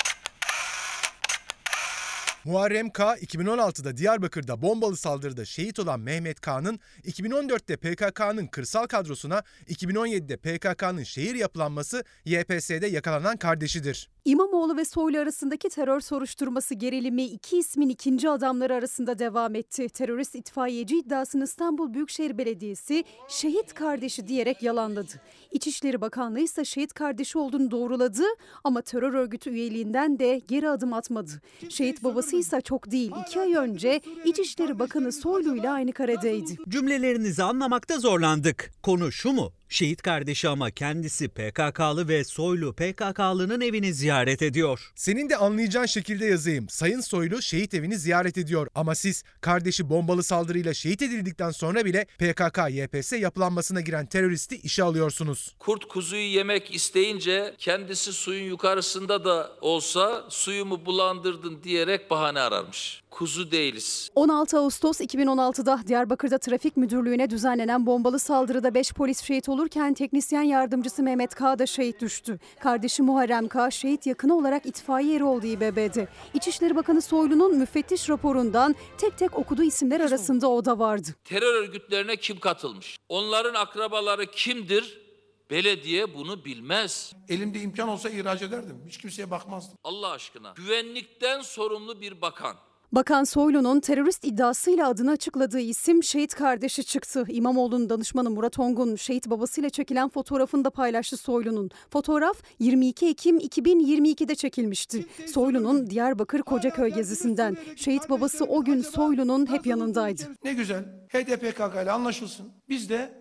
Muharrem K. 2016'da Diyarbakır'da bombalı saldırıda şehit olan Mehmet K'nın 2014'te PKK'nın kırsal kadrosuna 2017'de PKK'nın şehir yapılanması YPS'de yakalanan kardeşidir. İmamoğlu ve Soylu arasındaki terör soruşturması gerilimi iki ismin ikinci adamları arasında devam etti. Terörist itfaiyeci iddiasını İstanbul Büyükşehir Belediyesi şehit kardeşi diyerek yalanladı. İçişleri Bakanlığı ise şehit kardeşi olduğunu doğruladı ama terör örgütü üyeliğinden de geri adım atmadı. Şehit babası ise çok değil iki ay önce İçişleri Bakanı Soylu ile aynı karedeydi. Cümlelerinizi anlamakta zorlandık. Konu şu mu? Şehit kardeşi ama kendisi PKK'lı ve Soylu PKK'lının evini ziyaret ediyor. Senin de anlayacağın şekilde yazayım. Sayın Soylu şehit evini ziyaret ediyor ama siz kardeşi bombalı saldırıyla şehit edildikten sonra bile PKK-YPS yapılanmasına giren teröristi işe alıyorsunuz. Kurt kuzuyu yemek isteyince kendisi suyun yukarısında da olsa suyumu bulandırdın diyerek bahane ararmış. Kuzu değiliz. 16 Ağustos 2016'da Diyarbakır'da Trafik Müdürlüğü'ne düzenlenen bombalı saldırıda 5 polis şehit olurken teknisyen yardımcısı Mehmet K. da şehit düştü. Kardeşi Muharrem K. şehit yakını olarak itfaiye eri oldu İBB'de. İçişleri Bakanı Soylu'nun müfettiş raporundan tek tek okuduğu isimler arasında o da vardı. Terör örgütlerine kim katılmış? Onların akrabaları kimdir? Belediye bunu bilmez. Elimde imkan olsa ihraç ederdim. Hiç kimseye bakmazdım. Allah aşkına. Güvenlikten sorumlu bir bakan. Bakan Soylu'nun terörist iddiasıyla adını açıkladığı isim şehit kardeşi çıktı. İmamoğlu'nun danışmanı Murat Ongun şehit babasıyla çekilen fotoğrafını da paylaştı Soylu'nun. Fotoğraf 22 Ekim 2022'de çekilmişti. Soylu'nun Diyarbakır Kocaköy gezisinden. Şehit babası o gün Soylu'nun hep yanındaydı. Ne güzel. HDPKK ile anlaşılsın. Biz de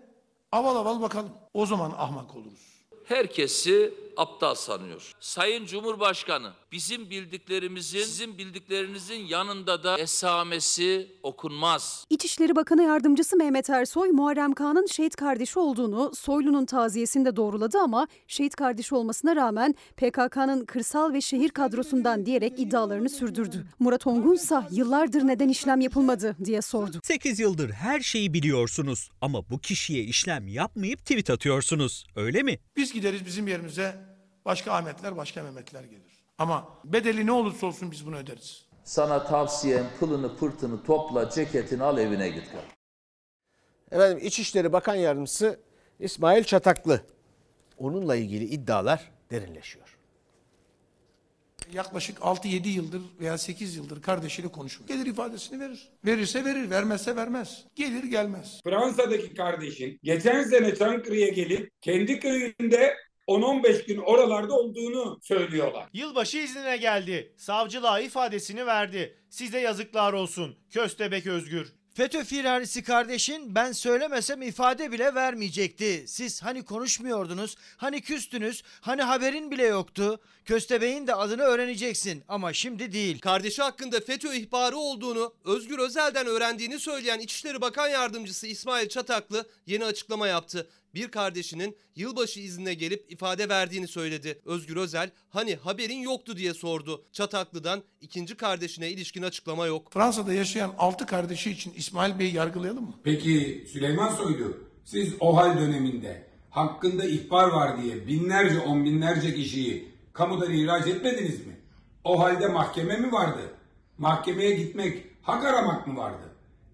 aval aval bakalım. O zaman ahmak oluruz. Herkesi aptal sanıyor. Sayın Cumhurbaşkanı bizim bildiklerimizin sizin bildiklerinizin yanında da esamesi okunmaz. İçişleri Bakanı Yardımcısı Mehmet Ersoy, Muharrem Kağan'ın şehit kardeşi olduğunu Soylu'nun taziyesinde doğruladı ama şehit kardeşi olmasına rağmen PKK'nın kırsal ve şehir kadrosundan diyerek iddialarını sürdürdü. Murat Ongun ise yıllardır neden işlem yapılmadı diye sordu. 8 yıldır her şeyi biliyorsunuz ama bu kişiye işlem yapmayıp tweet atıyorsunuz. Öyle mi? Biz gideriz bizim yerimize başka Ahmetler, başka Mehmetler gelir. Ama bedeli ne olursa olsun biz bunu öderiz. Sana tavsiyem pılını pırtını topla ceketini al evine git. Efendim İçişleri Bakan Yardımcısı İsmail Çataklı. Onunla ilgili iddialar derinleşiyor. Yaklaşık 6-7 yıldır veya 8 yıldır kardeşiyle konuşuyor. Gelir ifadesini verir. Verirse verir, vermezse vermez. Gelir gelmez. Fransa'daki kardeşin geçen sene Çankırı'ya gelip kendi köyünde 10-15 gün oralarda olduğunu söylüyorlar. Yılbaşı iznine geldi. Savcılığa ifadesini verdi. Size yazıklar olsun. Köstebek Özgür. FETÖ firarisi kardeşin ben söylemesem ifade bile vermeyecekti. Siz hani konuşmuyordunuz, hani küstünüz, hani haberin bile yoktu. Köstebeğin de adını öğreneceksin ama şimdi değil. Kardeşi hakkında FETÖ ihbarı olduğunu Özgür Özel'den öğrendiğini söyleyen İçişleri Bakan Yardımcısı İsmail Çataklı yeni açıklama yaptı. Bir kardeşinin yılbaşı iznine gelip ifade verdiğini söyledi. Özgür Özel hani haberin yoktu diye sordu. Çataklı'dan ikinci kardeşine ilişkin açıklama yok. Fransa'da yaşayan 6 kardeşi için İsmail Bey'i yargılayalım mı? Peki Süleyman Soylu siz OHAL döneminde hakkında ihbar var diye binlerce on binlerce kişiyi kamudan ihraç etmediniz mi? O halde mahkeme mi vardı? Mahkemeye gitmek, hak aramak mı vardı?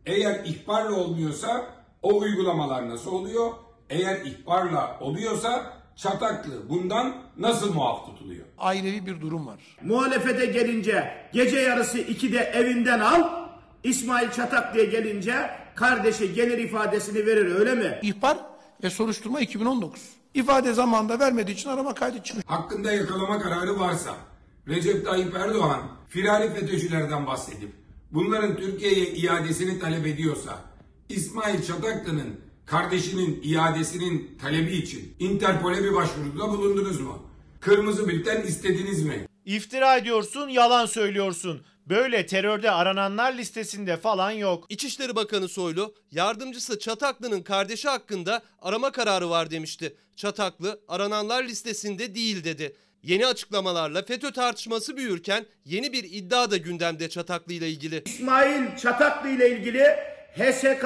Eğer ihbarla olmuyorsa o uygulamalar nasıl oluyor? Eğer ihbarla oluyorsa Çataklı bundan nasıl muaf tutuluyor? Ailevi bir durum var. Muhalefete gelince gece yarısı 2'de evinden al. İsmail Çataklı'ya gelince kardeşi gelir ifadesini verir öyle mi? İhbar ve soruşturma 2019. İfade zamanında vermediği için arama kaydı çıkmış. Hakkında yakalama kararı varsa Recep Tayyip Erdoğan firari FETÖ'cülerden bahsedip bunların Türkiye'ye iadesini talep ediyorsa İsmail Çataklı'nın Kardeşinin iadesinin talebi için Interpol'e bir başvuruda bulundunuz mu? Kırmızı bülten istediniz mi? İftira ediyorsun, yalan söylüyorsun. Böyle terörde arananlar listesinde falan yok. İçişleri Bakanı Soylu, yardımcısı Çataklı'nın kardeşi hakkında arama kararı var demişti. Çataklı arananlar listesinde değil dedi. Yeni açıklamalarla FETÖ tartışması büyürken yeni bir iddia da gündemde Çataklı ile ilgili. İsmail Çataklı ile ilgili HSK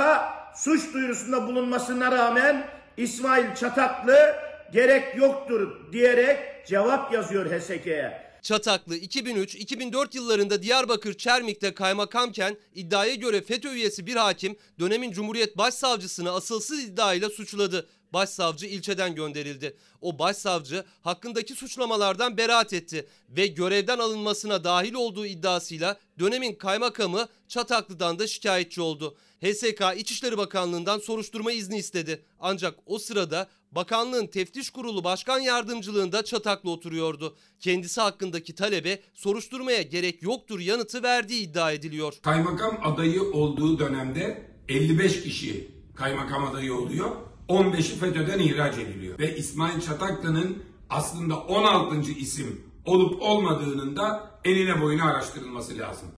suç duyurusunda bulunmasına rağmen İsmail Çataklı gerek yoktur diyerek cevap yazıyor HSK'ye. Çataklı 2003-2004 yıllarında Diyarbakır Çermik'te kaymakamken iddiaya göre FETÖ üyesi bir hakim dönemin Cumhuriyet Başsavcısını asılsız iddiayla suçladı. Başsavcı ilçeden gönderildi. O başsavcı hakkındaki suçlamalardan beraat etti ve görevden alınmasına dahil olduğu iddiasıyla dönemin kaymakamı Çataklı'dan da şikayetçi oldu. HSK İçişleri Bakanlığı'ndan soruşturma izni istedi. Ancak o sırada bakanlığın teftiş kurulu başkan yardımcılığında Çataklı oturuyordu. Kendisi hakkındaki talebe soruşturmaya gerek yoktur yanıtı verdiği iddia ediliyor. Kaymakam adayı olduğu dönemde 55 kişi kaymakam adayı oluyor. 15'i FETÖ'den ihraç ediliyor. Ve İsmail Çataklı'nın aslında 16. isim olup olmadığının da eline boyuna araştırılması lazım.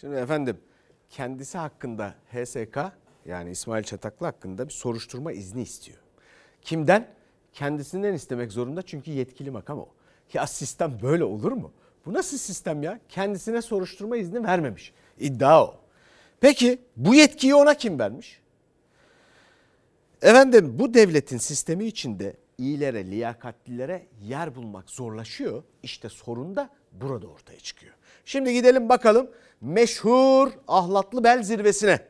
Şimdi efendim kendisi hakkında HSK yani İsmail Çataklı hakkında bir soruşturma izni istiyor. Kimden? Kendisinden istemek zorunda çünkü yetkili makam o. Ya sistem böyle olur mu? Bu nasıl sistem ya? Kendisine soruşturma izni vermemiş. İddia o. Peki bu yetkiyi ona kim vermiş? Efendim bu devletin sistemi içinde iyilere, liyakatlilere yer bulmak zorlaşıyor. İşte sorun da burada ortaya çıkıyor. Şimdi gidelim bakalım meşhur ahlatlı bel zirvesine.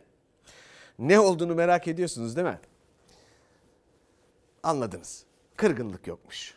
Ne olduğunu merak ediyorsunuz değil mi? Anladınız. Kırgınlık yokmuş.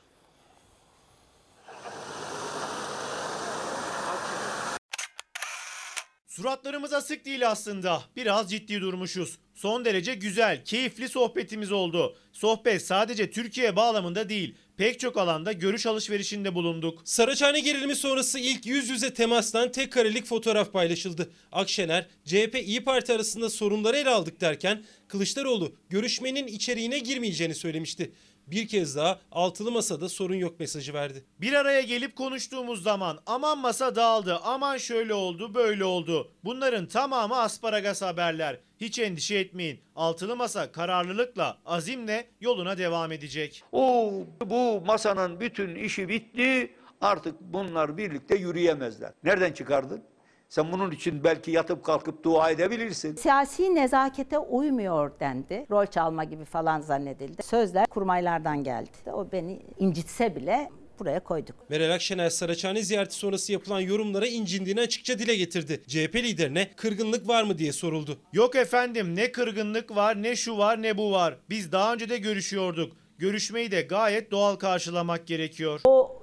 Suratlarımız asık değil aslında. Biraz ciddi durmuşuz. Son derece güzel, keyifli sohbetimiz oldu. Sohbet sadece Türkiye bağlamında değil, pek çok alanda görüş alışverişinde bulunduk. Saraçhane gerilimi sonrası ilk yüz yüze temastan tek karelik fotoğraf paylaşıldı. Akşener, CHP İyi Parti arasında sorunları ele aldık derken Kılıçdaroğlu görüşmenin içeriğine girmeyeceğini söylemişti. Bir kez daha altılı masada sorun yok mesajı verdi. Bir araya gelip konuştuğumuz zaman aman masa dağıldı, aman şöyle oldu, böyle oldu. Bunların tamamı asparagas haberler. Hiç endişe etmeyin. Altılı masa kararlılıkla, azimle yoluna devam edecek. O bu masanın bütün işi bitti. Artık bunlar birlikte yürüyemezler. Nereden çıkardın? Sen bunun için belki yatıp kalkıp dua edebilirsin. Siyasi nezakete uymuyor dendi. Rol çalma gibi falan zannedildi. Sözler kurmaylardan geldi. O beni incitse bile buraya koyduk. Meral Akşener Saraçhane ziyareti sonrası yapılan yorumlara incindiğini açıkça dile getirdi. CHP liderine kırgınlık var mı diye soruldu. Yok efendim ne kırgınlık var, ne şu var, ne bu var. Biz daha önce de görüşüyorduk. Görüşmeyi de gayet doğal karşılamak gerekiyor. O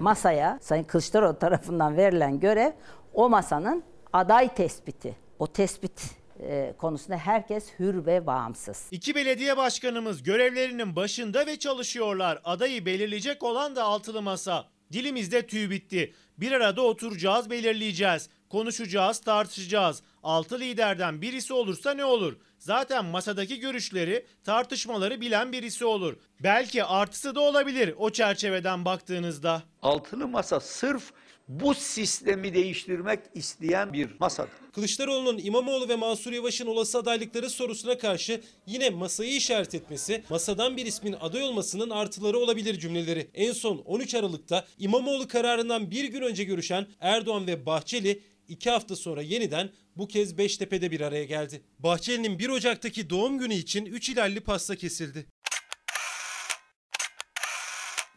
masaya Sayın Kılıçdaroğlu tarafından verilen görev o masanın aday tespiti. O tespit e, konusunda herkes hür ve bağımsız. İki belediye başkanımız görevlerinin başında ve çalışıyorlar. Adayı belirleyecek olan da altılı masa. Dilimizde tüy bitti. Bir arada oturacağız, belirleyeceğiz. Konuşacağız, tartışacağız. Altı liderden birisi olursa ne olur? Zaten masadaki görüşleri, tartışmaları bilen birisi olur. Belki artısı da olabilir o çerçeveden baktığınızda. Altılı masa sırf bu sistemi değiştirmek isteyen bir masadır. Kılıçdaroğlu'nun İmamoğlu ve Mansur Yavaş'ın olası adaylıkları sorusuna karşı yine masayı işaret etmesi, masadan bir ismin aday olmasının artıları olabilir cümleleri. En son 13 Aralık'ta İmamoğlu kararından bir gün önce görüşen Erdoğan ve Bahçeli iki hafta sonra yeniden bu kez Beştepe'de bir araya geldi. Bahçeli'nin 1 Ocak'taki doğum günü için 3 ilerli pasta kesildi.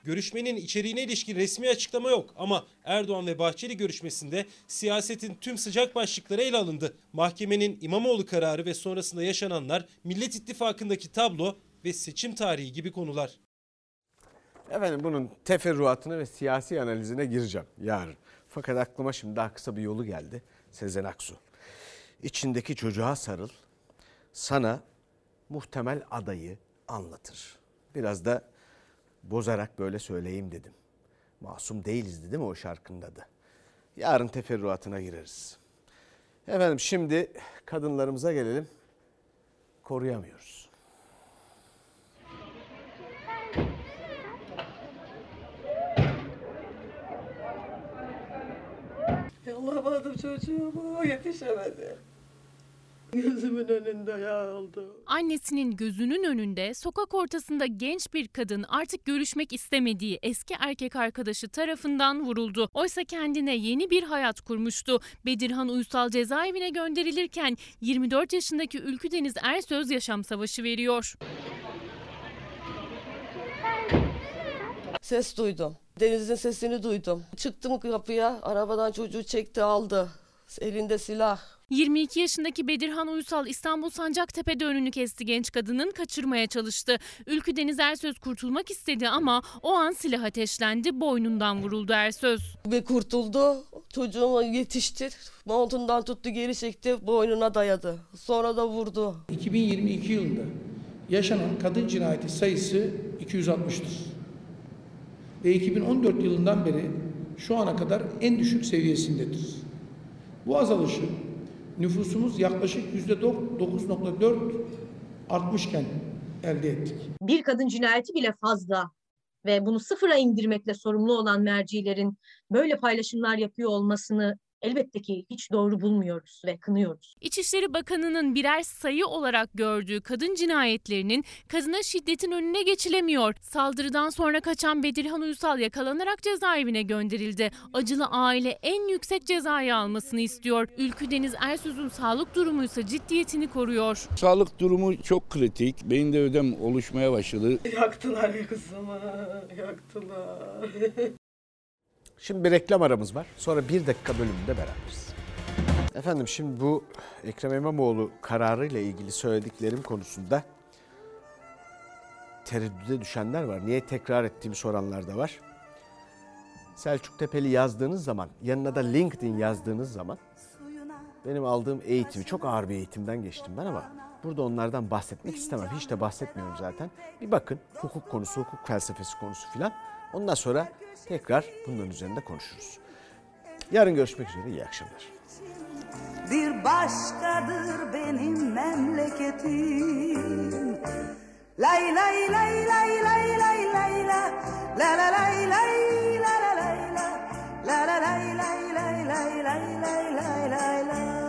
Görüşmenin içeriğine ilişkin resmi açıklama yok ama Erdoğan ve Bahçeli görüşmesinde siyasetin tüm sıcak başlıkları ele alındı. Mahkemenin İmamoğlu kararı ve sonrasında yaşananlar, Millet İttifakı'ndaki tablo ve seçim tarihi gibi konular. Efendim bunun teferruatına ve siyasi analizine gireceğim yarın. Fakat aklıma şimdi daha kısa bir yolu geldi. Sezen Aksu. İçindeki çocuğa sarıl. Sana muhtemel adayı anlatır. Biraz da bozarak böyle söyleyeyim dedim. Masum değiliz değil mi o şarkının adı? Yarın teferruatına gireriz. Efendim şimdi kadınlarımıza gelelim. koruyamıyoruz. Alamadım çocuğumu yetişemedi. Gözümün önünde ya oldu. Annesinin gözünün önünde sokak ortasında genç bir kadın artık görüşmek istemediği eski erkek arkadaşı tarafından vuruldu. Oysa kendine yeni bir hayat kurmuştu. Bedirhan Uysal cezaevine gönderilirken 24 yaşındaki Ülkü Deniz Ersöz yaşam savaşı veriyor. Ses duydum. Deniz'in sesini duydum. Çıktım kapıya, arabadan çocuğu çekti aldı. Elinde silah. 22 yaşındaki Bedirhan Uysal İstanbul Sancaktepe'de önünü kesti genç kadının kaçırmaya çalıştı. Ülkü Deniz Ersöz kurtulmak istedi ama o an silah ateşlendi boynundan vuruldu Ersöz. Ve kurtuldu. Çocuğumu yetişti. Montundan tuttu geri çekti boynuna dayadı. Sonra da vurdu. 2022 yılında yaşanan kadın cinayeti sayısı 260'tır. Ve 2014 yılından beri şu ana kadar en düşük seviyesindedir. Bu azalışı nüfusumuz yaklaşık %9.4 artmışken elde ettik. bir kadın cinayeti bile fazla ve bunu sıfıra indirmekle sorumlu olan mercilerin böyle paylaşımlar yapıyor olmasını elbette ki hiç doğru bulmuyoruz ve kınıyoruz. İçişleri Bakanı'nın birer sayı olarak gördüğü kadın cinayetlerinin kadına şiddetin önüne geçilemiyor. Saldırıdan sonra kaçan Bedirhan Uysal yakalanarak cezaevine gönderildi. Acılı aile en yüksek cezayı almasını istiyor. Ülkü Deniz Ersöz'ün sağlık durumu ise ciddiyetini koruyor. Sağlık durumu çok kritik. Beyinde ödem oluşmaya başladı. Yaktılar ya kızımı, yaktılar. Şimdi bir reklam aramız var. Sonra bir dakika bölümünde beraberiz. Efendim şimdi bu Ekrem İmamoğlu kararıyla ilgili söylediklerim konusunda tereddüde düşenler var. Niye tekrar ettiğimi soranlar da var. Selçuk Tepeli yazdığınız zaman, yanına da LinkedIn yazdığınız zaman benim aldığım eğitimi, çok ağır bir eğitimden geçtim ben ama burada onlardan bahsetmek istemem. Hiç de bahsetmiyorum zaten. Bir bakın hukuk konusu, hukuk felsefesi konusu filan. Ondan sonra Tekrar bunların üzerinde konuşuruz. Yarın görüşmek üzere iyi akşamlar. Bir başkadır benim memleketim. Lay lay lay lay lay lay lay la la la lay lay la la lay la la la lay lay lay lay lay lay lay lay